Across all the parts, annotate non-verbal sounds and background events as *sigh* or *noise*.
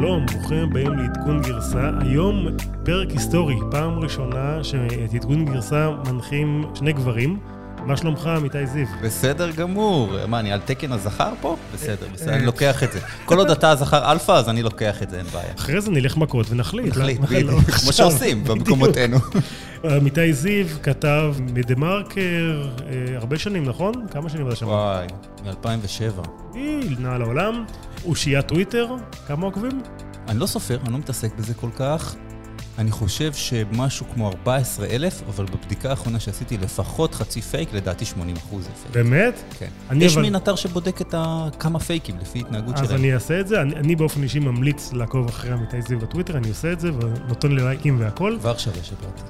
שלום, ברוכים הבאים לעדכון גרסה. היום פרק היסטורי, פעם ראשונה שאת עדכון גרסה מנחים שני גברים. מה שלומך, עמיתי זיו? בסדר גמור. מה, אני על תקן הזכר פה? בסדר, בסדר, אני לוקח את זה. כל עוד אתה הזכר אלפא, אז אני לוקח את זה, אין בעיה. אחרי זה נלך מכות ונחליט. נחליט, לא? בדיוק, כמו שעושים במקומותינו. עמיתי זיו כתב בדה מרקר אה, הרבה שנים, נכון? כמה שנים אתה שם? וואי, מ-2007. היא נעה לעולם. אושיית טוויטר, כמה עוקבים? אני לא סופר, אני לא מתעסק בזה כל כך. אני חושב שמשהו כמו 14,000, אבל בבדיקה האחרונה שעשיתי לפחות חצי פייק, לדעתי 80 אחוז זה פייק. באמת? כן. יש אבל- מין אתר שבודק את ה- כמה פייקים לפי התנהגות אז שלהם. אני אעשה את זה. אני, אני באופן אישי ממליץ לעקוב אחרי עמיתי זיו בטוויטר, אני עושה את זה ונותן לי לייקים והכל. כבר שווה שבאתי.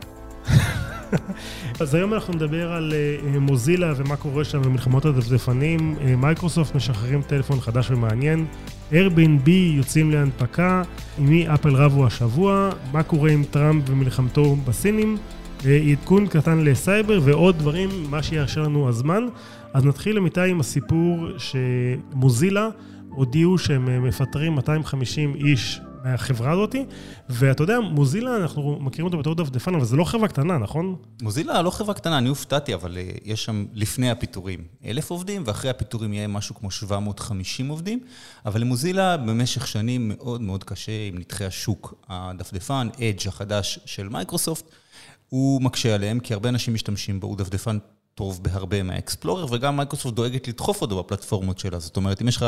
*laughs* אז היום אנחנו נדבר על אה, מוזילה ומה קורה שם במלחמות הדפדפנים. אה, מייקרוסופט משחררים טלפון חדש ומעניין. Airbnb יוצאים להנפקה, עם מי אפל רבו השבוע, מה קורה עם טראמפ ומלחמתו בסינים, אה, עדכון קטן לסייבר ועוד דברים, מה שיאפשר לנו הזמן. אז נתחיל עמיתי עם הסיפור שמוזילה הודיעו שהם מפטרים 250 איש מהחברה הזאתי, ואתה יודע, מוזילה, אנחנו מכירים אותו בתור דפדפן, אבל זה לא חברה קטנה, נכון? מוזילה לא חברה קטנה, אני הופתעתי, אבל אה, יש שם לפני הפיטורים אלף עובדים, ואחרי הפיטורים יהיה משהו כמו 750 עובדים, אבל למוזילה במשך שנים מאוד מאוד קשה עם נתחי השוק. הדפדפן, אדג' החדש של מייקרוסופט, הוא מקשה עליהם, כי הרבה אנשים משתמשים בו, הוא דפדפן טוב בהרבה מהאקספלורר, וגם מייקרוסופט דואגת לדחוף אותו בפלטפורמות שלה. זאת אומרת, אם יש לך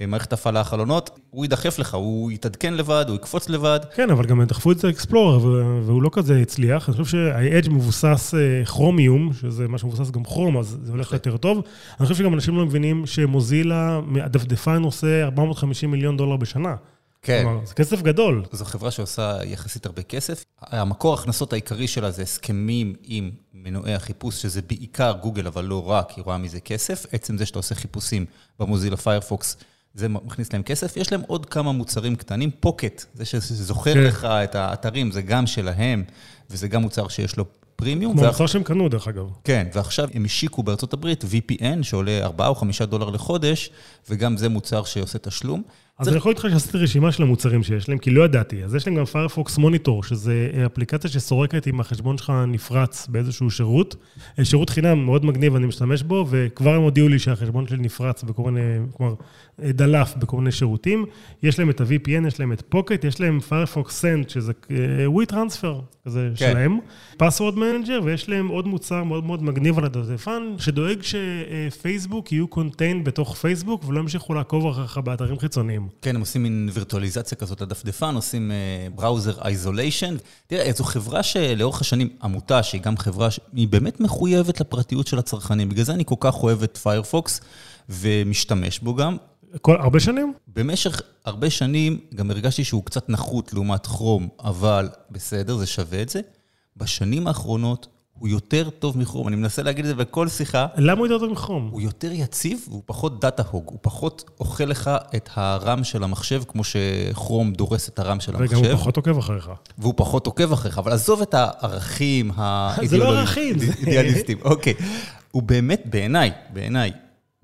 מערכת הפעלה חלונות, הוא ידחף לך, הוא יתעדכן לבד, הוא יקפוץ לבד. כן, אבל גם דחפו את זה אקספלורר, והוא לא כזה הצליח. אני חושב שה-Edge מבוסס כרומיום, שזה מה שמבוסס גם כרום, אז זה הולך יותר טוב. אני חושב שגם אנשים לא מבינים שמוזילה, הדפדפן עושה 450 מיליון דולר בשנה. כן. כלומר, זה כסף גדול. זו חברה שעושה יחסית הרבה כסף. המקור ההכנסות העיקרי שלה זה הסכמים עם מנועי החיפוש, שזה בעיקר גוגל, אבל לא רק, היא רואה מזה כסף. עצם זה שאתה עושה חיפושים במוזילה פיירפוקס, זה מכניס להם כסף. יש להם עוד כמה מוצרים קטנים. פוקט, זה שזוכר כן. לך את האתרים, זה גם שלהם, וזה גם מוצר שיש לו פרימיום. כמו ואח- המוצר שהם קנו, דרך אגב. כן, ועכשיו הם השיקו בארצות הברית VPN, שעולה 4 או 5 דולר לחודש, וגם זה מוצר שעושה תשלום. אז אני יכול איתך שעשיתי רשימה של המוצרים שיש להם, כי לא ידעתי. אז יש להם גם פיירפוקס מוניטור, שזה אה, אפליקציה שסורקת אם החשבון שלך נפרץ באיזשהו שירות. אה, שירות חינם מאוד מגניב, אני משתמש בו, וכבר הם הודיעו לי שהחשבון שלי נפרץ בכל מיני, כלומר, אה, דלף בכל מיני שירותים. יש להם את ה-VPN, יש להם את פוקט, יש להם Firefox Send, שזה WeTransfer, כזה כן. שלהם. password manager, ויש להם עוד מוצר מאוד מאוד מגניב על הדפדפן, שדואג שפייסבוק יהיו contained בתוך פייסבוק, ולא ימשיכו לעקוב אחריך באתרים חיצוניים. כן, הם עושים מין וירטואליזציה כזאת לדפדפן, עושים browser isolation. תראה, זו חברה שלאורך השנים, עמותה שהיא גם חברה שהיא באמת מחויבת לפרטיות של הצרכנים. בגלל זה אני כל כך אוהב את פיירפוקס ומשתמש בו גם. כל, הרבה שנים? במשך הרבה שנים גם הרגשתי שהוא קצת נחות לעומת כרום, אבל בסדר, זה שווה את זה. בשנים האחרונות הוא יותר טוב מכרום, אני מנסה להגיד את זה בכל שיחה. למה הוא יותר טוב מכרום? הוא יותר יציב והוא פחות data hog, הוא פחות אוכל לך את ה RAM של המחשב, כמו שכרום דורס את ה RAM של המחשב. וגם הוא פחות עוקב אחריך. והוא פחות עוקב אחריך, אבל עזוב את הערכים *laughs* זה לא ערכים. *laughs* האידיאליסטיים. אוקיי. הוא באמת, בעיניי, בעיניי,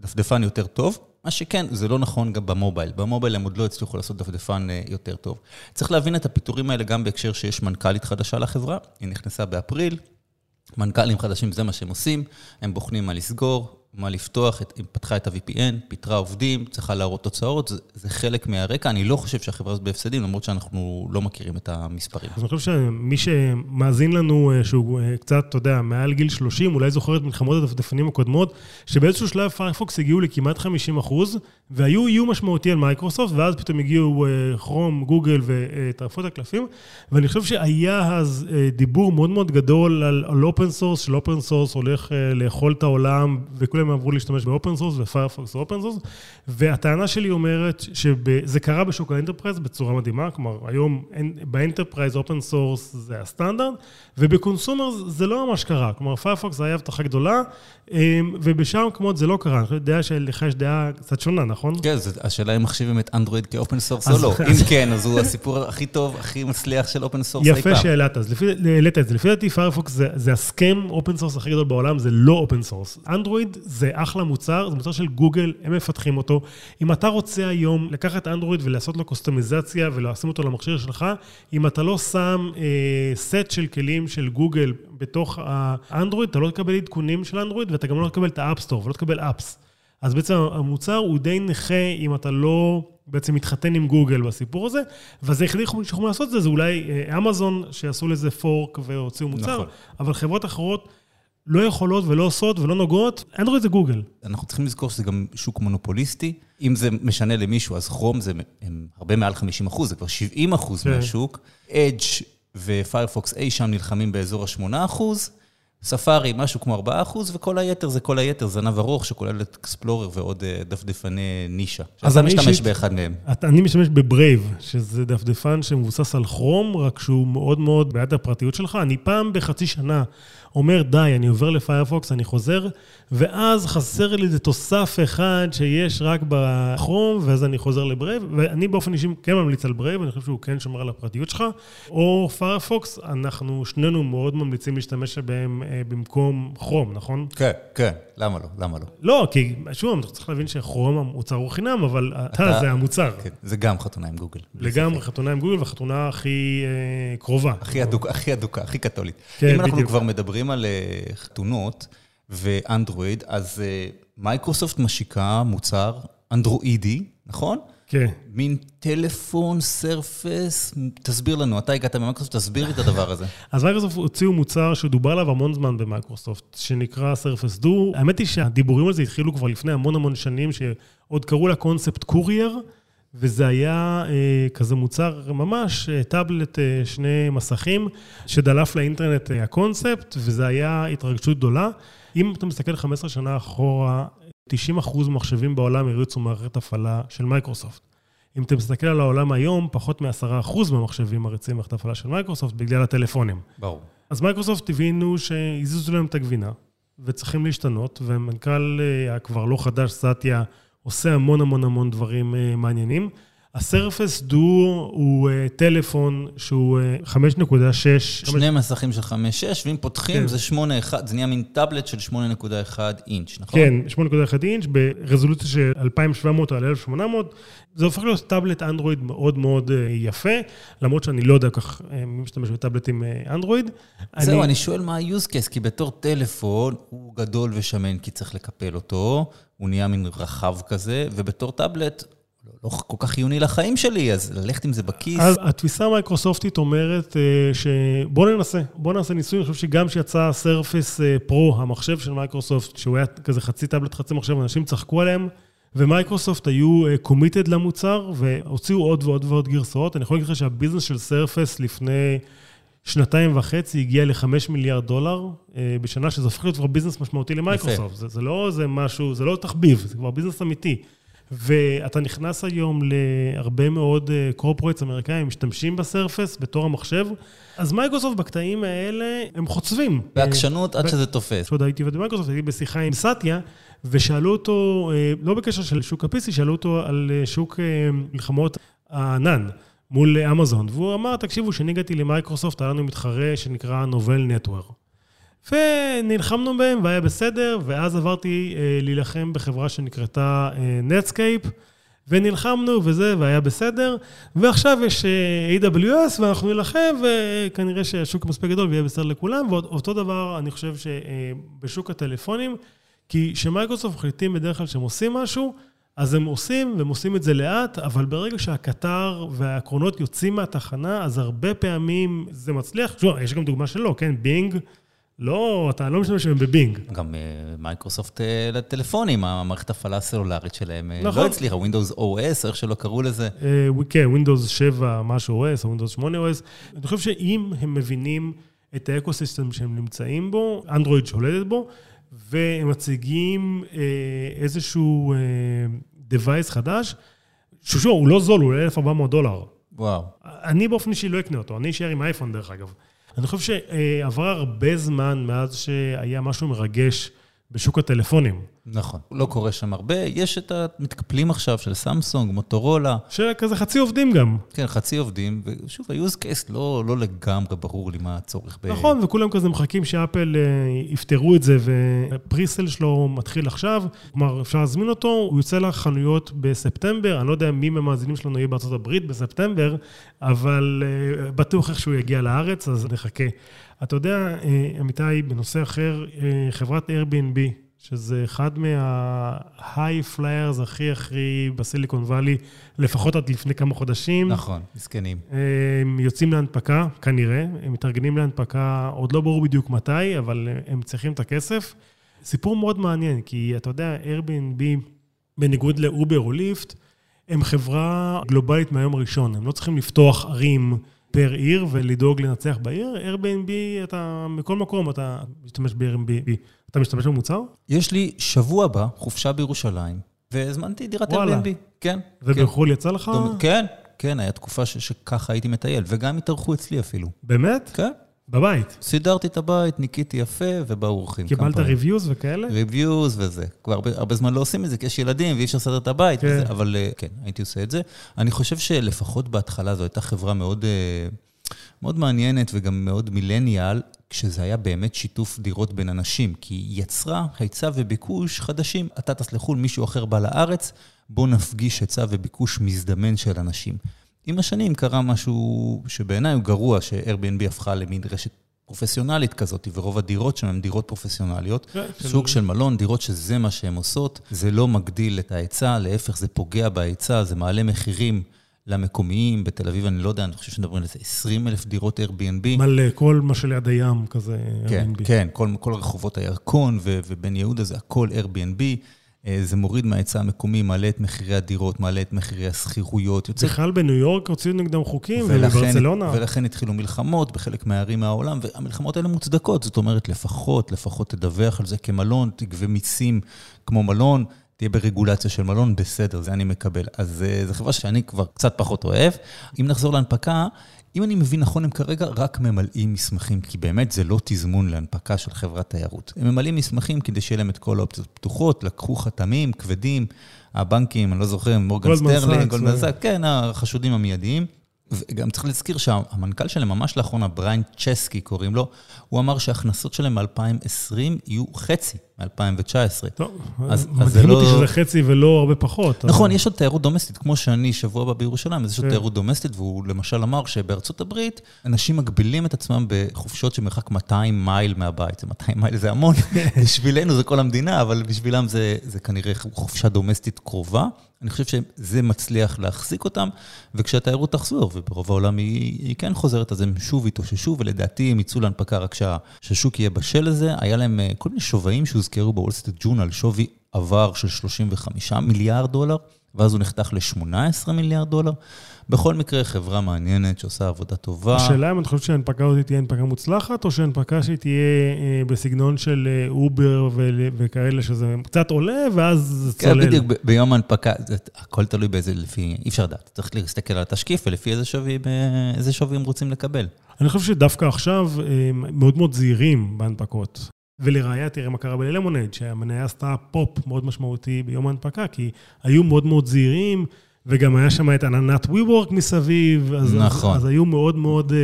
דפדפן יותר טוב. מה שכן, זה לא נכון גם במובייל. במובייל הם עוד לא הצליחו לעשות דפדפן אה, יותר טוב. צריך להבין את הפיטורים האלה גם בהקשר שיש מנכ"לית חדשה לחברה, היא נכנסה באפריל, מנכ"לים חדשים זה מה שהם עושים, הם בוחנים מה לסגור, מה לפתוח, את- פתחה את ה-VPN, פיטרה עובדים, צריכה להראות תוצאות, זה, זה חלק מהרקע. אני לא חושב שהחברה הזאת בהפסדים, למרות שאנחנו לא מכירים את המספרים. אז אני חושב שמי שמאזין לנו, אה, שהוא אה, קצת, אתה יודע, מעל גיל 30, אולי זוכר את מלחמות הדפדפנים הקודמות, שבאיזשהו שלב פיירפוקס הגיעו לכמעט 50 אחוז, והיו איום משמעותי על מייקרוסופט, ואז פתאום הגיעו אה, כרום, גוגל וטרפו את הקלפים, ואני חושב שהיה אז דיבור מאוד מאוד גדול על, open source, של open source הולך לאכול את העולם, וכולם עברו להשתמש ב open source, ופיירפוקס open source, והטענה שלי אומרת שזה קרה בשוק ה enterprise בצורה מדהימה, כלומר, היום ב enterprise open source זה הסטנדרט, וב consumer זה לא ממש קרה, כלומר, פיירפוקס זה היה הבטחה גדולה, אה, ובשאר המקומות זה לא קרה, אני יודע שלך יש דעה קצת שונה, נכון? כן, השאלה אם מחשיבים את אנדרואיד כ open source או לא. אם כן, אז הוא הסיפור הכי טוב, הכי מצליח של open source אי יפה. שהעלית, אז העלית את זה. לפי דעתי פיירפוקס זה ה scam open source הכי גדול בעולם, זה לא open source. אנדרואיד זה אחלה מוצר, זה מוצר של גוגל, הם מפתחים אותו. אם אתה רוצה היום לקחת אנדרואיד ולעשות לו קוסטומיזציה ולשים אותו למכשיר שלך, אם אתה לא שם אה, סט של כלים של גוגל בתוך האנדרואיד, אתה לא תקבל עדכונים של אנדרואיד ואתה גם לא תקבל את ה App Store ולא תקבל apps. אז בעצם המוצר הוא די נכה אם אתה לא בעצם מתחתן עם גוגל בסיפור הזה, ואז היחידי שיכולים לעשות את זה, זה אולי אה, אמזון, שיעשו לזה fork והוציאו מוצר, נכון. אבל חברות אחרות לא יכולות ולא עושות ולא נוגעות, אנדרואיד זה גוגל. אנחנו צריכים לזכור שזה גם שוק מונופוליסטי. אם זה משנה למישהו, אז כרום זה הם הרבה מעל 50 אחוז, זה כבר 70 אחוז כן. מהשוק. אדג' ופיירפוקס אי שם נלחמים באזור ה-8 אחוז. ספארי, משהו כמו 4 אחוז, וכל היתר זה כל היתר, זנב ארוך שכולל את אקספלורר ועוד אה, דפדפני נישה. אז אתה משתמש באחד מהם. אני משתמש בברייב, שזה דפדפן שמבוסס על כרום, רק שהוא מאוד מאוד בעד הפרטיות שלך. אני פעם בחצי שנה אומר, די, אני עובר לפיירפוקס, אני חוזר, ואז חסר לי איזה תוסף אחד שיש רק בכרום, ואז אני חוזר לברייב, ואני באופן אישי כן ממליץ על ברייב, אני חושב שהוא כן שומר על הפרטיות שלך, או פיירפוקס, אנחנו שנינו מאוד ממליצים להשתמש בהם אה, במקום כרום, נכון? כן, כן, למה לא? למה לא? לא, כי שוב, אתה צריך להבין שכרום המוצר הוא חינם, אבל אתה זה המוצר. כן, זה גם חתונה עם גוגל. לגמרי חתונה עם גוגל, והחתונה הכי אה, קרובה. הכי אדוקה, הכי קתולית. כן. אם אנחנו כבר מדברים על אה, חתונות ואנדרואיד, אז מייקרוסופט משיקה מוצר אנדרואידי, נכון? כן. מין טלפון, Surface, תסביר לנו, אתה הגעת ממייקרוסופט, תסביר לי את הדבר הזה. *laughs* אז מייקרוסופט הוציאו מוצר שדובר עליו המון זמן במייקרוסופט, שנקרא Surface Duo. האמת היא שהדיבורים על זה התחילו כבר לפני המון המון שנים, שעוד קראו לה קונספט Courier, וזה היה אה, כזה מוצר ממש, אה, טאבלט, אה, שני מסכים, שדלף לאינטרנט אה, הקונספט, וזה היה התרגשות גדולה. אם אתה מסתכל 15 שנה אחורה, 90% מחשבים בעולם הריצו מערכת הפעלה של מייקרוסופט. אם אתה מסתכל על העולם היום, פחות מ-10% מהמחשבים מריצים מערכת הפעלה של מייקרוסופט בגלל הטלפונים. ברור. אז מייקרוסופט הבינו שהזיזו להם את הגבינה, וצריכים להשתנות, ומנכ"ל אה, כבר לא חדש, סאטיה, עושה המון המון המון דברים אה, מעניינים. הסרפס דו הוא uh, טלפון שהוא uh, 5.6. שני 5... מסכים של 5.6, ואם פותחים כן. זה 8.1, זה נהיה מין טאבלט של 8.1 אינץ', נכון? כן, 8.1 אינץ' ברזולוציה של 2700 על 1800. זה הופך להיות טאבלט אנדרואיד מאוד מאוד uh, יפה, למרות שאני לא יודע כך מי משתמש בטאבלטים אנדרואיד. זהו, אני... אני שואל מה ה-use case, כי בתור טלפון הוא גדול ושמן כי צריך לקפל אותו, הוא נהיה מין רחב כזה, ובתור טאבלט... לא כל כך חיוני לחיים שלי, אז ללכת עם זה בכיס. אז התפיסה המייקרוסופטית אומרת אה, שבוא ננסה, בוא נעשה ניסוי. אני חושב שגם כשיצא Surface Pro, המחשב של מייקרוסופט, שהוא היה כזה חצי טאבלט, חצי מחשב, אנשים צחקו עליהם, ומייקרוסופט היו committed אה, למוצר, והוציאו עוד ועוד ועוד גרסאות. אני יכול להגיד לך שה business של Surface לפני... שנתיים וחצי הגיע ל-5 מיליארד דולר אה, בשנה, שזה הופך להיות כבר business משמעותי למייקרוסופט. זה, זה לא איזה משהו, זה לא תחביב, זה כבר business אמיתי. ואתה נכנס היום להרבה מאוד corporates אה, אמריקאים, משתמשים ב Surface בתור המחשב, אז מייקרוסופט בקטעים האלה, הם חוצבים. בעקשנות עד שזה תופס. כשעוד הייתי עובד במייקרוסופט, הייתי בשיחה עם סאטיה, ושאלו אותו, אה, לא בקשר של שוק ה PC, שאלו אותו על אה, שוק מלחמות הענן. מול אמזון, והוא אמר, תקשיבו, כשאני הגעתי למייקרוסופט, היה לנו מתחרה שנקרא Novell NetWare. ונלחמנו בהם והיה בסדר, ואז עברתי אה, להילחם בחברה שנקראתה אה, Netscape, ונלחמנו וזה, והיה בסדר, ועכשיו יש אה, AWS ואנחנו נילחם, וכנראה שהשוק מספיק גדול ויהיה בסדר לכולם, ואותו דבר אני חושב שבשוק הטלפונים, כי כשמייקרוסופט מחליטים בדרך כלל שהם עושים משהו, אז הם עושים, והם עושים את זה לאט, אבל ברגע שהקטר והקרונות יוצאים מהתחנה, אז הרבה פעמים זה מצליח. שוב, יש גם דוגמה שלא, כן? Bing. לא, אתה לא משתמש בהם ב Bing. גם אה, מייקרוסופט אה, לטלפונים, המערכת הפעלה הסלולרית שלהם אה, נכון. לא הצליחה, Windows OS, איך שלא קראו לזה. כן, Windows 7 משהו OS, או Windows 8 OS. אני חושב שאם הם מבינים את ה ecosystem שהם נמצאים בו, אנדרואיד שולטת בו, והם מציגים איזשהו device חדש, ששוב, הוא לא זול, הוא 1,400 דולר. וואו. אני באופן אישי לא אקנה אותו, אני אשאר עם אייפון דרך אגב. אני חושב שעבר הרבה זמן מאז שהיה משהו מרגש בשוק הטלפונים. נכון, לא קורה שם הרבה. יש את המתקפלים עכשיו של סמסונג, מוטורולה. שכזה חצי עובדים גם. כן, חצי עובדים, ושוב, ה-use case לא, לא לגמרי ברור לי מה הצורך ב... נכון, וכולם כזה מחכים שאפל אה, יפתרו את זה, ופריסל שלו מתחיל עכשיו, כלומר, אפשר להזמין אותו, הוא יוצא לחנויות בספטמבר, אני לא יודע מי מהמאזינים שלנו יהיה בארצות הברית בספטמבר, אבל אה, בטוח איך יגיע לארץ, אז נחכה. אתה יודע, אה, אמיתי, בנושא אחר, חברת Airbnb, שזה אחד מה-high flyers הכי הכי בסיליקון וואלי, לפחות עד לפני כמה חודשים. נכון, מסכנים. הם יוצאים להנפקה, כנראה, הם מתארגנים להנפקה, עוד לא ברור בדיוק מתי, אבל הם צריכים את הכסף. סיפור מאוד מעניין, כי אתה יודע, Airbnb, בניגוד לאובר או ליפט, הם חברה גלובלית מהיום הראשון, הם לא צריכים לפתוח ערים. פר עיר ולדאוג לנצח בעיר. Airbnb, אתה, מכל מקום אתה משתמש ב-Airbnb. אתה משתמש במוצר? יש לי שבוע הבא חופשה בירושלים, והזמנתי דירת Airbnb. כן. ובחו"ל כן. יצא לך? כן, כן, הייתה תקופה ש- שככה הייתי מטייל, וגם התארחו אצלי אפילו. באמת? כן. בבית. סידרתי את הבית, ניקיתי יפה, ובאו אורחים. קיבלת reviews וכאלה? reviews וזה. כבר הרבה, הרבה זמן לא עושים את זה, כי יש ילדים ואי אפשר לסדר את הבית, כן. וזה, אבל אה, כן, הייתי עושה את זה. אני חושב שלפחות בהתחלה זו הייתה חברה מאוד, אה, מאוד מעניינת וגם מאוד מילניאל, כשזה היה באמת שיתוף דירות בין אנשים, כי היא יצרה היצע וביקוש חדשים. אתה טס לחו"ל, מישהו אחר בא לארץ, בוא נפגיש היצע וביקוש מזדמן של אנשים. עם השנים קרה משהו שבעיניי הוא גרוע, ש-Airbnb הפכה למין רשת פרופסיונלית כזאת, ורוב הדירות שם הן דירות פרופסיונליות. כן, סוג של מלון, דירות שזה מה שהן עושות. זה לא מגדיל את ההיצע, להפך, זה פוגע בהיצע, זה מעלה מחירים. למקומיים, בתל אביב, אני לא יודע, אני חושב שמדברים על איזה 20 אלף דירות Airbnb. מלא, כל מה שליד הים כזה כן, Airbnb. כן, כל, כל רחובות הירקון ובן יהודה זה הכל Airbnb. אה, זה מוריד מההיצע המקומי, מעלה את מחירי הדירות, מעלה את מחירי השכירויות. יוצא... בכלל בניו יורק הוציאו נגדם חוקים, ובברצלונה. ולכן התחילו מלחמות בחלק מהערים מהעולם, והמלחמות האלה מוצדקות. זאת אומרת, לפחות, לפחות תדווח על זה כמלון, תגבה מיסים כמו מלון. תהיה ברגולציה של מלון, בסדר, זה אני מקבל. אז אה, זו חברה שאני כבר קצת פחות אוהב. אם נחזור להנפקה, אם אני מבין נכון, הם כרגע רק ממלאים מסמכים, כי באמת זה לא תזמון להנפקה של חברת תיירות. הם ממלאים מסמכים כדי שיהיה להם את כל האופציות פתוחות, לקחו חתמים כבדים, הבנקים, אני לא זוכר, מורגן סטנלי, גולדמן סאקס, כן, החשודים המיידיים. וגם צריך להזכיר שהמנכ"ל שלהם ממש לאחרונה, בריין צ'סקי קוראים לו, הוא אמר שההכנסות שלהם מ-2020 יהיו חצי מ-2019. טוב, אז, מדהים אותי לא... שזה חצי ולא הרבה פחות. נכון, אבל... יש עוד תיירות דומסטית, כמו שאני שבוע הבא בירושלים, אז יש עוד כן. תיירות דומסטית, והוא למשל אמר שבארצות הברית, אנשים מגבילים את עצמם בחופשות שמרחק 200 מייל מהבית. זה 200 מייל זה המון, *laughs* בשבילנו זה כל המדינה, אבל בשבילם זה, זה כנראה חופשה דומסטית קרובה. אני חושב שזה מצליח להחזיק אותם, וכשהתיירות תחזור, וברוב העולם היא, היא כן חוזרת, אז הם שוב יתאוששו, ולדעתי הם יצאו להנפקה רק כשהשוק יהיה בשל לזה. היה להם אה, כל מיני שוויים שהוזכרו בוול סטריט ג'ורנל, שווי עבר של 35 מיליארד דולר, ואז הוא נחתך ל-18 מיליארד דולר. בכל מקרה, חברה מעניינת שעושה עבודה טובה. השאלה אם אתה חושב שההנפקה הזאת תהיה הנפקה מוצלחת, או שהנפקה שהיא תהיה אה, בסגנון של אה, אובר וכאלה, שזה קצת עולה, ואז זה כן, צולל. כן, בדיוק, ביום ההנפקה, הכל תלוי באיזה, לפי, אי אפשר לדעת. צריך להסתכל על התשקיף ולפי איזה שווי, איזה שווי הם רוצים לקבל. אני חושב שדווקא עכשיו מאוד מאוד זהירים בהנפקות. ולראיה, תראה מה קרה בלמונייד, שהמניה עשתה פופ מאוד משמעותי ביום ההנפקה, כי היו מאוד מאוד זהירים, וגם היה שם את עננת WeWork מסביב, אז, נכון. אז, אז היו מאוד מאוד uh,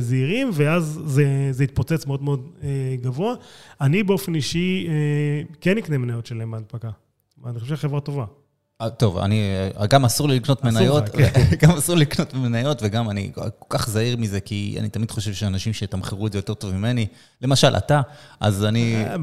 זהירים, ואז זה, זה התפוצץ מאוד מאוד uh, גבוה. אני באופן אישי uh, כן אקנה מניות שלהם בהנפקה, ואני חושב שהחברה טובה. אה, טוב, אני, אה, גם אסור לי לקנות מניות, כן. *laughs* גם אסור לי לקנות מניות, וגם אני כל כך זהיר מזה, כי אני תמיד חושב שאנשים שיתמחרו את זה יותר טוב ממני, למשל, אתה, אז אני אה,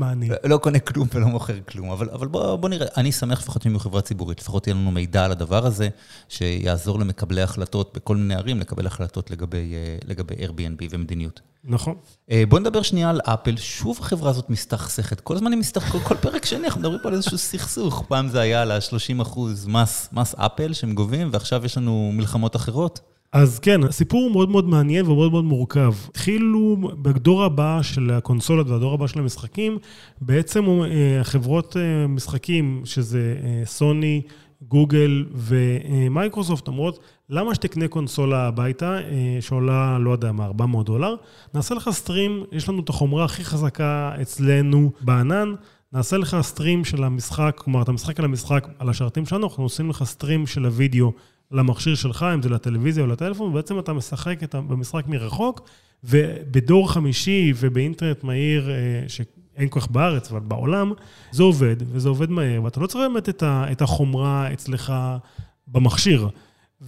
לא קונה כלום ולא מוכר כלום. אבל, אבל בוא, בוא נראה, אני שמח לפחות יהיו חברה ציבורית, לפחות יהיה לנו מידע על הדבר הזה, שיעזור למקבלי החלטות בכל מיני ערים לקבל החלטות לגבי, לגבי Airbnb ומדיניות. נכון. אה, בוא נדבר שנייה על אפל. שוב החברה הזאת מסתכסכת. כל הזמן היא מסתכסכת, כל פרק שני אנחנו מדברים פה על איזשהו סכסוך. פעם זה היה על ה-30 אחוז מס, מס אפל שהם גובים, ועכשיו יש לנו מלחמות אחרות. אז כן, הסיפור הוא מאוד מאוד מעניין ומאוד מאוד מורכב. התחילו בדור הבא של הקונסולות והדור הבא של המשחקים, בעצם אה, חברות אה, משחקים, שזה סוני, גוגל ומייקרוסופט אומרות, למה שתקנה קונסולה הביתה, אה, שעולה, לא יודע מה, 400 דולר, נעשה לך stream, יש לנו את החומרה הכי חזקה אצלנו בענן, נעשה לך stream של המשחק, כלומר, אתה משחק על המשחק, על השרתים שלנו, אנחנו עושים לך stream של הוידאו למכשיר שלך, אם זה לטלוויזיה או לטלפון, ובעצם אתה משחק במשחק מרחוק, ובדור חמישי ובאינטרנט מהיר, אה, שאין כל כך בארץ, אבל בעולם, זה עובד, וזה עובד מהר, ואתה לא צריך באמת את החומרה אצלך במכשיר.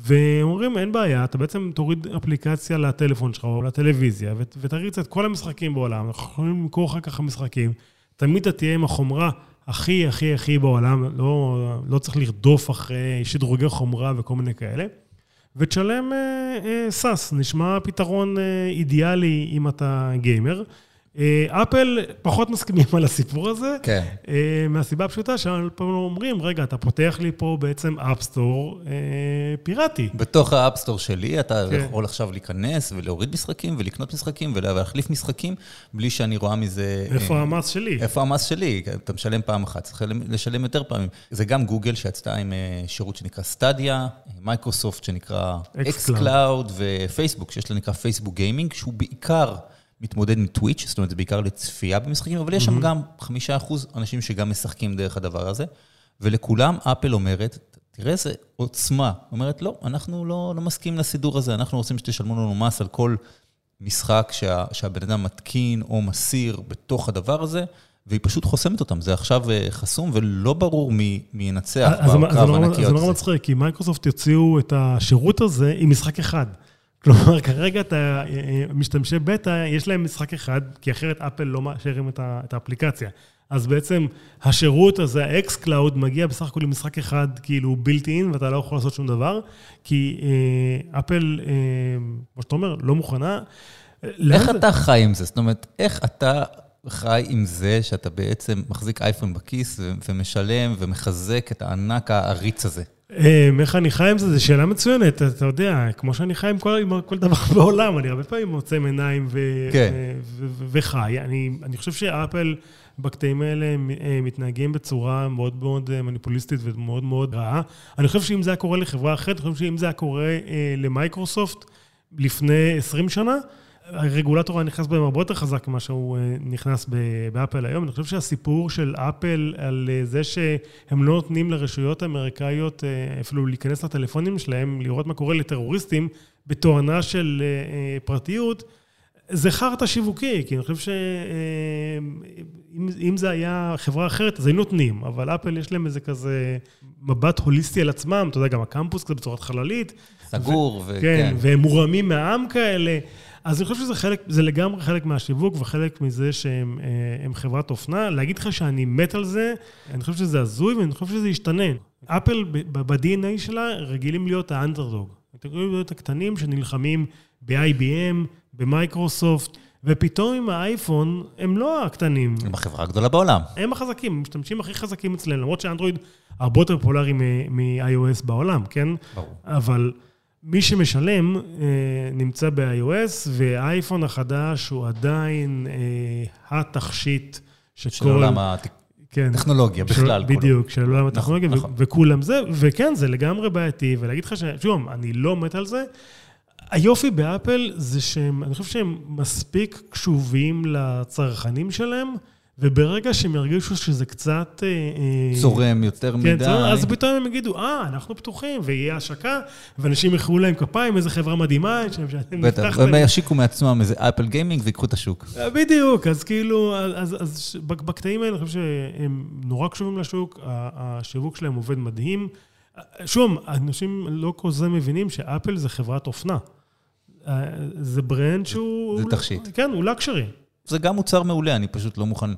ואומרים, אין בעיה, אתה בעצם תוריד אפליקציה לטלפון שלך או לטלוויזיה, ותריץ את כל המשחקים בעולם, אנחנו יכולים למכור אחר כך משחקים. תמיד אתה תהיה עם החומרה הכי, הכי, הכי בעולם, לא, לא צריך לרדוף אחרי שדרוגי חומרה וכל מיני כאלה. ותשלם אה, אה, SaaS, נשמע פתרון אה, אידיאלי אם אתה גיימר. אה, אפל פחות מסכימים על הסיפור הזה, כן. אה, מהסיבה הפשוטה הם אומרים, רגע, אתה פותח לי פה בעצם App Store אה, פיראטי. בתוך ה App Store שלי אתה כן. יכול עכשיו להיכנס ולהוריד משחקים ולקנות משחקים ולהחליף משחקים, בלי שאני רואה מזה... איפה המס שלי? איפה המס שלי? אתה משלם פעם אחת, צריך לשלם יותר פעמים. זה גם גוגל שיצאה עם שירות שנקרא Stadia, מייקרוסופט שנקרא xCloud, ופייסבוק שיש לה נקרא Facebook Gaming, שהוא בעיקר... מתמודד עם טוויץ', זאת אומרת, זה בעיקר לצפייה במשחקים, אבל יש שם גם חמישה אחוז אנשים שגם משחקים דרך הדבר הזה, ולכולם אפל אומרת, תראה איזה עוצמה. אומרת, לא, אנחנו לא, לא מסכימים לסידור הזה, אנחנו רוצים שתשלמו לנו מס על כל משחק שה, שהבן אדם מתקין או מסיר בתוך הדבר הזה. והיא פשוט חוסמת אותם, זה עכשיו אה, חסום ולא ברור מי, מי ינצח בקרב הענקי הזה. זה נורא מצחיק, כי מייקרוסופט יוציאו את השירות הזה עם משחק אחד. כלומר, כרגע את המשתמשי בטא, יש להם משחק אחד, כי אחרת אפל לא מאשרים את האפליקציה. אז בעצם השירות הזה, ה xCloud, מגיע בסך הכל עם משחק אחד, כאילו built in, ואתה לא יכול לעשות שום דבר, כי אה, אפל, אה, כמו שאתה אומר, לא מוכנה. איך אתה חי עם זה? זאת אומרת, איך אתה חי עם זה שאתה בעצם מחזיק אייפון בכיס ומשלם ומחזק את הענק העריץ הזה? אמ, איך אני חי עם זה? זו שאלה מצוינת, אתה יודע, כמו שאני חי עם כל, עם כל דבר *laughs* בעולם, אני הרבה פעמים עוצם עיניים ו, כן. ו, ו, וחי. אני, אני חושב שאפל בקטעים האלה מתנהגים בצורה מאוד מאוד אה, מניפוליסטית ומאוד מאוד רעה. אני חושב שאם זה היה קורה לחברה אחרת, אני חושב שאם זה היה קורה אה, למייקרוסופט לפני 20 שנה, הרגולטור היה נכנס בהם הרבה יותר חזק ממה שהוא אה, נכנס באפל היום. אני חושב שהסיפור של אפל על אה, זה שהם לא נותנים לרשויות האמריקאיות אה, אפילו להיכנס לטלפונים שלהם, לראות מה קורה לטרוריסטים בתואנה של פרטיות, זה חרטא שיווקי, כי אני חושב שאם זה היה חברה אחרת, אז היו נותנים, אבל אפל יש להם איזה כזה מבט הוליסטי על עצמם, אתה יודע, גם הקמפוס כזה בצורת חללית. סגור, וכן. כן, והם מורמים מהעם כאלה. אז אני חושב שזה חלק, זה לגמרי חלק מהשיווק וחלק מזה שהם אה, חברת אופנה. להגיד לך שאני מת על זה, אני חושב שזה הזוי ואני חושב שזה ישתנה. אפל ב-DNA שלה רגילים להיות האנדרדוג. רגילים להיות הקטנים שנלחמים ב-IBM, במייקרוסופט. ופתאום עם האייפון, הם לא הקטנים. הם החברה הגדולה בעולם. הם החזקים, הם משתמשים הכי חזקים אצלנו, למרות שאנדרואיד הרבה יותר פופולרי מ-iOS בעולם, כן? ברור. אבל מי שמשלם אה, נמצא ב-iOS, והאייפון החדש הוא עדיין אה, התכשיט שכל... של עולם הטכנולוגיה כן, בכלל. של, בדיוק, של עולם נכון, הטכנולוגיה, נכון, נכון. וכולם זה, וכן, זה לגמרי בעייתי, ולהגיד לך ש... שוב, אני לא מת על זה. היופי באפל זה שהם, אני חושב שהם מספיק קשובים לצרכנים שלהם. וברגע שהם ירגישו שזה קצת... אה, אה, צורם יותר כן, מדי. אז פתאום הם יגידו, אה, אנחנו פתוחים, ויהיה השקה, ואנשים יחאו להם כפיים, איזה חברה מדהימה, בטח, והם ישיקו מעצמם איזה אפל גיימינג ויקחו את השוק. אה, בדיוק, אז כאילו, אז, אז בקטעים האלה אני חושב שהם נורא קשובים לשוק, השיווק שלהם עובד מדהים. שוב, אנשים לא כל זה מבינים שאפל זה חברת אופנה. זה brand שהוא... זה תכשיט. כן, הוא luxury. זה גם מוצר מעולה, אני פשוט לא מוכן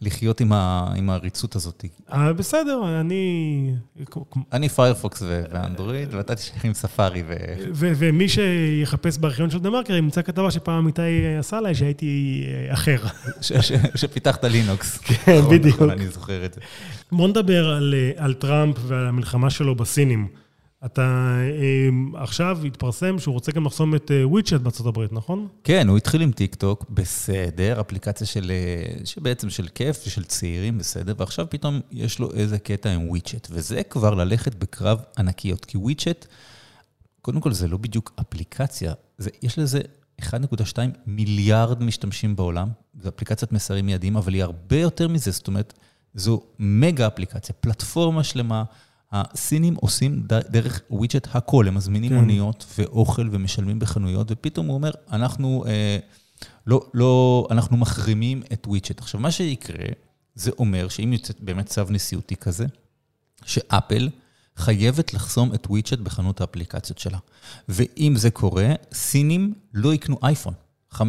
לחיות עם, ה, עם העריצות הזאת. אה, בסדר, אני... אני פיירפוקס ואנדרואיד, ואתה תשאר עם ספארי ו... ומי שיחפש בארכיון של דה-מרקר, ימצא כתבה שפעם אמיתי עשה עליי, שהייתי אה, האקר. שפיתחת לינוקס. *laughs* כן, נכון, בדיוק. נכון, אני זוכר את זה. בוא נדבר על, אה, על טראמפ ועל המלחמה שלו בסינים. אתה אמ, עכשיו התפרסם שהוא רוצה גם לחסום את WeChat אה, בארצות הברית, נכון? כן, הוא התחיל עם טיק טוק, בסדר, אפליקציה של, אה, שבעצם של כיף ושל צעירים, בסדר, ועכשיו פתאום יש לו איזה קטע עם WeChat, וזה כבר ללכת בקרב ענקיות, כי WeChat, קודם כל זה לא בדיוק אפליקציה, זה, יש לזה 1.2 מיליארד משתמשים בעולם, זו אפליקציית מסרים מיידיים, אבל היא הרבה יותר מזה, זאת אומרת, זו מגה אפליקציה, פלטפורמה שלמה. הסינים עושים דרך וויצ'ט הכל, הם מזמינים כן. מוניות ואוכל ומשלמים בחנויות, ופתאום הוא אומר, אנחנו, אה, לא, לא, אנחנו מחרימים את וויצ'ט. עכשיו, מה שיקרה, זה אומר שאם יוצא באמת צו נשיאותי כזה, שאפל חייבת לחסום את וויצ'ט בחנות האפליקציות שלה. ואם זה קורה, סינים לא יקנו אייפון. 15%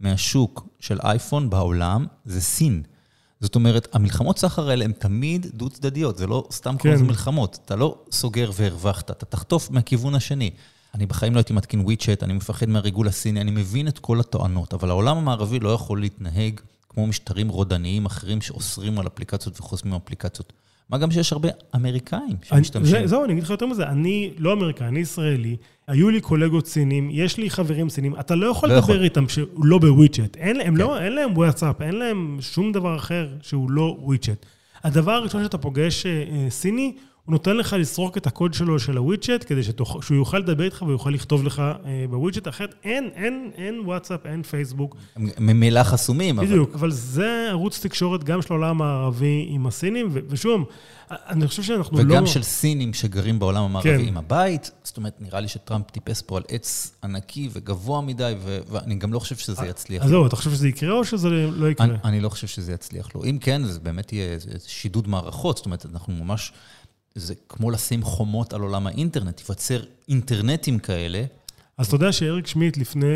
מהשוק של אייפון בעולם זה סין. זאת אומרת, המלחמות סחר האלה הן תמיד דו-צדדיות, זה לא סתם כן. כמו מלחמות. אתה לא סוגר והרווחת, אתה תחטוף מהכיוון השני. אני בחיים לא הייתי מתקין וויצ'ט, אני מפחד מהריגול הסיני, אני מבין את כל הטוענות, אבל העולם המערבי לא יכול להתנהג כמו משטרים רודניים אחרים שאוסרים על אפליקציות וחוסמים אפליקציות. מה גם שיש הרבה אמריקאים שמשתמשים. זהו, אני אגיד לך יותר מזה, אני לא אמריקאי, אני ישראלי, היו לי קולגות סינים, יש לי חברים סינים, אתה לא יכול לא לדבר יכול. איתם שהוא לא ב WeChat. אין, כן. לא, אין להם וואטסאפ, אין להם שום דבר אחר שהוא לא WeChat. הדבר הראשון שאתה פוגש אה, סיני, הוא נותן לך לסרוק את הקוד שלו של הווידג'ט, כדי שתוך, שהוא יוכל לדבר איתך ויוכל לכתוב לך אה, בווידג'ט, אחרת אין, אין, אין וואטסאפ, אין פייסבוק. ממילא חסומים. בדיוק, אבל... אבל זה ערוץ תקשורת גם של העולם המערבי עם הסינים, ו, ושוב, אני חושב שאנחנו וגם לא... וגם של סינים שגרים בעולם המערבי כן. עם הבית. זאת אומרת, נראה לי שטראמפ טיפס פה על עץ ענקי וגבוה מדי, ו... ואני גם לא חושב שזה יצליח. אז זהו, אתה חושב שזה יקרה או שזה לא יקרה? אני, אני לא חושב שזה יצליח לו. אם כן, זה באמת יהיה שידוד מערכות. זאת אומרת, אנחנו ממש... זה כמו לשים חומות על עולם האינטרנט, תיווצר אינטרנטים כאלה. אז אתה יודע שאריק שמיט, לפני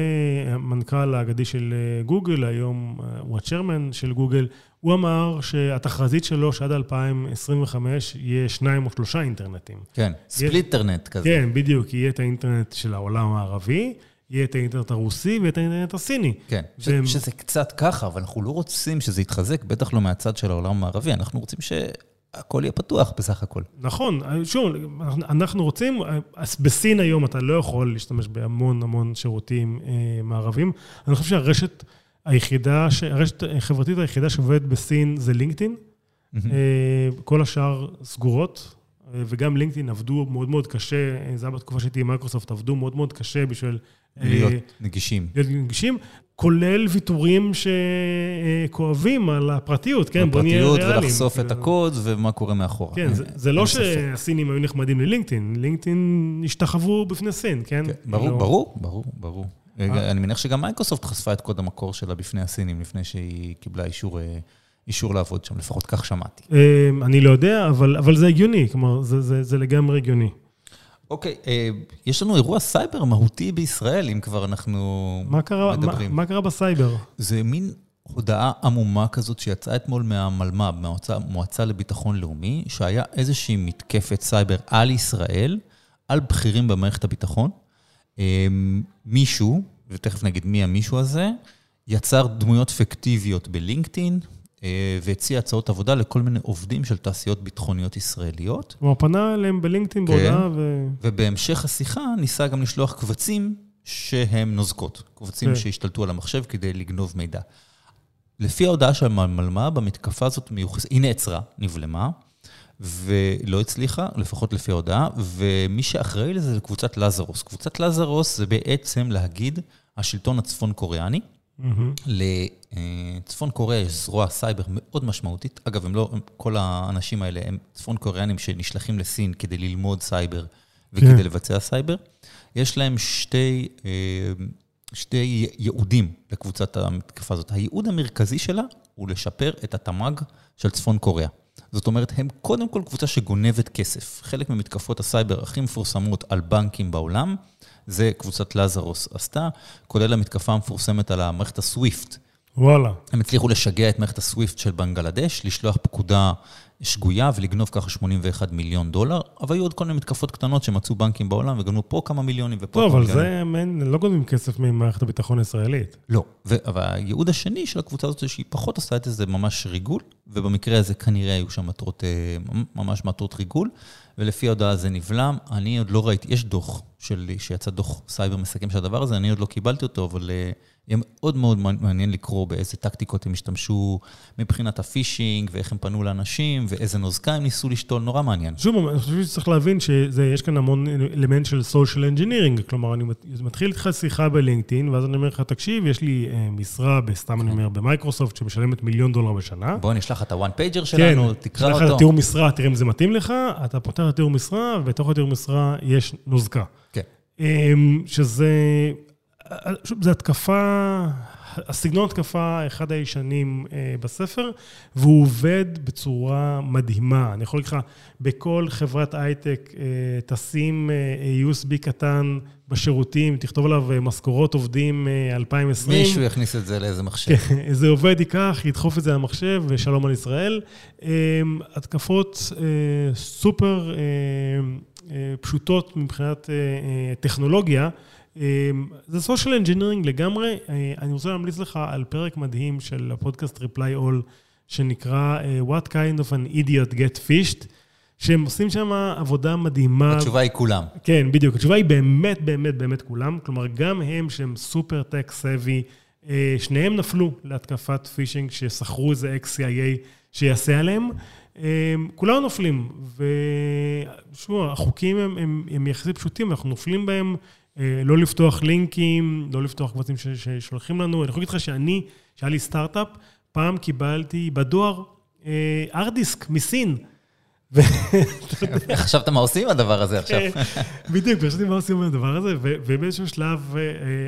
המנכ"ל האגדי של אה, גוגל, היום אה, הוא הצ'רמן של גוגל, הוא אמר שהתחזית שלו שעד 2025 יהיה שניים או שלושה אינטרנטים. כן, ספליטרנט כזה. כן, בדיוק, יהיה את האינטרנט של העולם הערבי. יהיה את האינטרנט הרוסי ואת האינטרנט הסיני. כן, והם... שזה קצת ככה, אבל אנחנו לא רוצים שזה יתחזק, בטח לא מהצד של העולם המערבי, אנחנו רוצים ש... הכל יהיה פתוח בסך הכל. נכון, שוב, אנחנו רוצים, בסין היום אתה לא יכול להשתמש בהמון המון שירותים אה, מערבים. אני חושב שהרשת היחידה, הרשת החברתית היחידה שעובדת בסין זה לינקדאין. Mm-hmm. אה, כל השאר סגורות, אה, וגם לינקדאין עבדו מאוד מאוד קשה, זה היה בתקופה שהייתי עם מייקרוסופט, עבדו מאוד מאוד קשה בשביל... להיות נגישים. להיות נגישים. כולל ויתורים שכואבים על הפרטיות, כן, בוא נהיה ריאליים. הפרטיות ולחשוף את הקוד ומה קורה מאחורה. כן, זה, זה לא שהסינים היו נחמדים ללינקדאין, לינקדאין השתחוו בפני סין, כן? כן ברור, לא... ברור, ברור, ברור. אה? אני מניח שגם מייקרוסופט חשפה את קוד המקור שלה בפני הסינים, לפני שהיא קיבלה אישור... אה, אישור לעבוד שם, לפחות כך שמעתי. אה, אני לא יודע, אבל, אבל זה הגיוני, כלומר, זה, זה, זה לגמרי הגיוני. אוקיי, אה, יש לנו אירוע סייבר מהותי בישראל, אם כבר אנחנו מה קרה, מדברים. מה, מה קרה בסייבר? זה מין הודעה עמומה כזאת שיצאה אתמול מהמלמ"ב, מהמועצה לביטחון לאומי, שהיה איזושהי מתקפת סייבר על ישראל, על בכירים במערכת הביטחון. אה, מישהו, ותכף נגיד מי המישהו הזה, יצר דמויות פיקטיביות בלינקדאין, והציע הצעות עבודה לכל מיני עובדים של תעשיות ביטחוניות ישראליות. הוא פנה אליהם בלינקדאין כן. בהודעה ו... ובהמשך השיחה ניסה גם לשלוח קבצים שהם נוזקות, קבצים כן. שהשתלטו על המחשב כדי לגנוב מידע. לפי ההודעה של המלמ"ב, המתקפה הזאת מיוחסת, היא נעצרה, נבלמה, ולא הצליחה, לפחות לפי ההודעה, ומי שאחראי לזה זה קבוצת לזרוס. קבוצת לזרוס זה בעצם להגיד השלטון הצפון קוריאני, Mm-hmm. לצפון קוריאה יש זרוע סייבר מאוד משמעותית. אגב, הם לא, כל האנשים האלה הם צפון קוריאנים שנשלחים לסין כדי ללמוד סייבר וכדי כן. לבצע סייבר. יש להם שתי, אה, שתי ייעודים לקבוצת המתקפה הזאת. הייעוד המרכזי שלה הוא לשפר את התמ"ג של צפון קוריאה. זאת אומרת, הם קודם כל קבוצה שגונבת כסף. חלק ממתקפות הסייבר הכי מפורסמות על בנקים בעולם, זה קבוצת לזרוס עשתה, כולל המתקפה המפורסמת על המערכת הסוויפט. וואלה. הם הצליחו לשגע את מערכת הסוויפט של בנגלדש, לשלוח פקודה שגויה ולגנוב ככה 81 מיליון דולר, אבל היו עוד כל מיני מתקפות קטנות שמצאו בנקים בעולם וגנבו פה כמה מיליונים ופה כמה מיליונים. טוב, אבל זה, לא גונבים כסף ממערכת הביטחון הישראלית. לא, ו- אבל הייעוד השני של הקבוצה הזאת זה שהיא פחות עושה את זה ממש ריגול, ובמקרה הזה כנראה היו שם מטרות, אה, ממש מטרות ריגול, ולפי ההודעה זה נבלם. אני עוד לא ראיתי, יש דוח שלי, שיצא דוח סייבר מסכם של הדבר הזה, אני עוד לא קיבלתי אותו, אבל אה, יהיה מאוד מאוד מעניין לקרוא באיזה טקטיקות הם השתמשו מבחינת הפישינג, ואיך הם פנו לאנשים, ואיזה נוזקה הם ניסו לשתול, נורא מעניין. שוב, אני חושב שצריך להבין שיש כאן המון אלמנט של social engineering, כלומר, אני מתחיל איתך שיחה בלינקדאין, ואז אני אומר לך, תקשיב, יש לי אה, משרה, סתם אני אומר, במייקרוסופט, שמשלמת מיליון דולר בשנה. בוא נשלח את ה one pager שלנו, כן, תקרא אותו. נשלח את התיאור משרה, תראה אם זה מתאים לך, אתה פותח את התיאור משרה, ובתוך התיאור משרה יש נוזקה. כן. אמ, שזה, שוב, זו התקפה, הסגנון התקפה אחד הישנים אה, בספר, והוא עובד בצורה מדהימה. אני יכול להגיד לך, בכל חברת הייטק אה, תשים אה, USB קטן בשירותים, תכתוב עליו משכורות עובדים 2020. מישהו יכניס את זה לאיזה מחשב. כן, *laughs* איזה עובד ייקח, ידחוף את זה למחשב, ושלום על ישראל. התקפות סופר פשוטות מבחינת טכנולוגיה. זה social engineering לגמרי. אני רוצה להמליץ לך על פרק מדהים של הפודקאסט Reply All, שנקרא What kind of an idiot get fished, שהם עושים שם עבודה מדהימה. התשובה היא כולם. כן, בדיוק. התשובה היא באמת, באמת, באמת כולם. כלומר, גם הם שהם סופר טק סבי, שניהם נפלו להתקפת פישינג, ששכרו איזה ex-CIA שיעשה עליהם. כולם נופלים, ושמעו, החוקים הם, הם, הם יחסית פשוטים, אנחנו נופלים בהם לא לפתוח לינקים, לא לפתוח קבצים ששולחים לנו. אני יכול להגיד לך שאני, שהיה לי סטארט-אפ, פעם קיבלתי בדואר ארט דיסק מסין. *laughs* חשבת מה עושים עם הדבר הזה עכשיו. בדיוק, חשבתי מה עושים עם הדבר הזה, ובאיזשהו שלב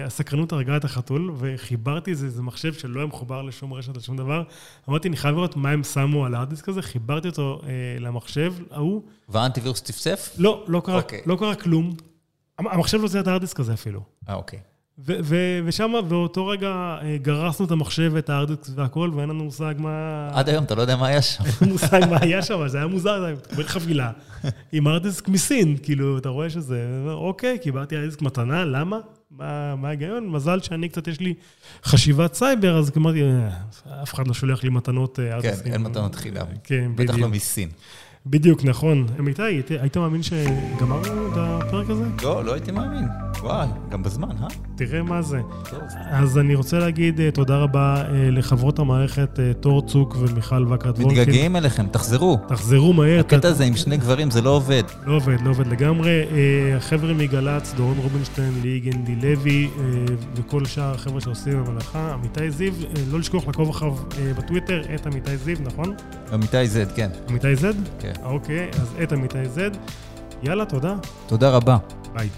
הסקרנות הרגה את החתול, וחיברתי איזה מחשב שלא היה מחובר לשום רשת או שום דבר. אמרתי, אני חייב לראות מה הם שמו על הארט דיסק הזה, חיברתי אותו למחשב ההוא. והאנטיווירוס צפצף? לא, לא קרה כלום. המחשב לא זיהה את הארדיסק הזה אפילו. אה, אוקיי. ושם, באותו רגע, גרסנו את המחשב ואת הארדיסק והכל, ואין לנו מושג מה... עד היום אתה לא יודע מה היה שם. אין לנו מושג מה היה שם, זה היה מוזר, אתה מקבל חבילה עם ארדיסק מסין, כאילו, אתה רואה שזה, אוקיי, קיבלתי ארדיסק מתנה, למה? מה ההיגיון? מזל שאני קצת, יש לי חשיבת סייבר, אז אמרתי, אף אחד לא שולח לי מתנות ארדיסק. כן, אין מתנות חינם. כן, בדיוק. בטח לא מסין. בדיוק, נכון. אמיתי, היית מאמין שגמרנו את הפרק הזה? לא, לא הייתי מאמין. וואי, גם בזמן, אה? תראה מה זה. טוב. אז אני רוצה להגיד תודה רבה לחברות המערכת תור צוק ומיכל וקרת וולקין. מתגעגעים אליכם, תחזרו. תחזרו מהר. הקטע הזה עם שני גברים זה לא עובד. לא עובד, לא עובד לגמרי. החבר'ה מגל"צ, דורון רובינשטיין, ליהי גנדי לוי, וכל שאר החבר'ה שעושים במלאכה, עמיתי זיו, לא לשכוח לעקוב אחריו בטוויטר, את עמיתי זיו, נכון? עמיתי זד, כן. עמיתי זד? כן. אוקיי, אז את עמיתי זד. יאללה, תודה. תודה רבה. ביי.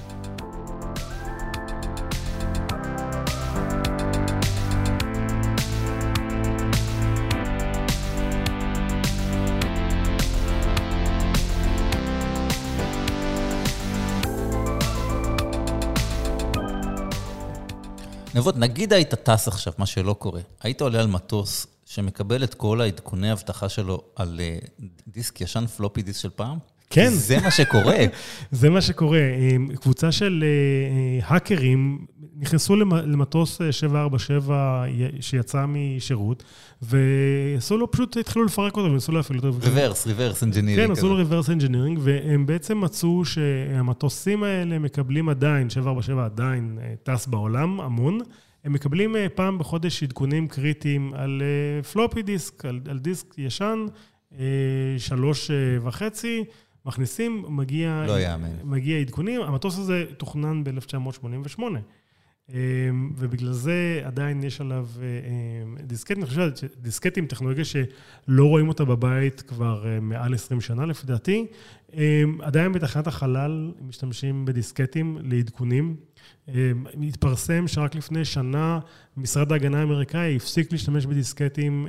נבות, נגיד היית טס עכשיו, מה שלא קורה. היית עולה על מטוס שמקבל את כל העדכוני אבטחה שלו על דיסק ישן, floppy disk של פעם? כן. זה מה שקורה. *laughs* זה מה שקורה. קבוצה של האקרים נכנסו למטוס 747 שיצא משירות, ועשו לו, פשוט התחילו לפרק אותו וניסו להפעיל אותו. reverse, reverse engineering. כן, עשו לו reverse engineering, והם בעצם מצאו שהמטוסים האלה מקבלים עדיין, 747 עדיין טס בעולם, המון. הם מקבלים פעם בחודש עדכונים קריטיים על פלופי דיסק, על, על דיסק ישן, שלוש וחצי, מכניסים, מגיע, לא יאמן. מגיע עדכונים. המטוס הזה תוכנן ב-1988, ובגלל זה עדיין יש עליו דיסקטים. אני חושב שדיסקטים, טכנולוגיה שלא רואים אותה בבית כבר מעל 20 שנה, לפי דעתי. עדיין בתחנת החלל משתמשים בדיסקטים לעדכונים. התפרסם שרק לפני שנה משרד ההגנה האמריקאי הפסיק להשתמש בדיסקטים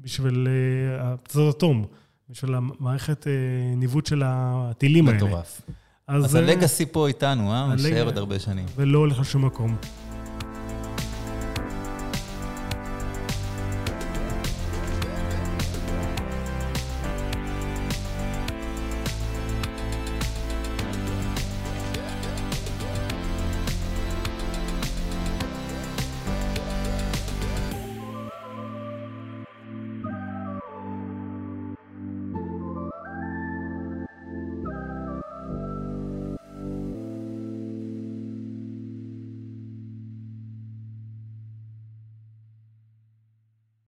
בשביל הפצצות אטום, בשביל המערכת ניווט של הטילים האלה. מטורף. אז הלגאסי פה איתנו, אה? נשאר עוד הרבה שנים. ולא הולך לשום מקום.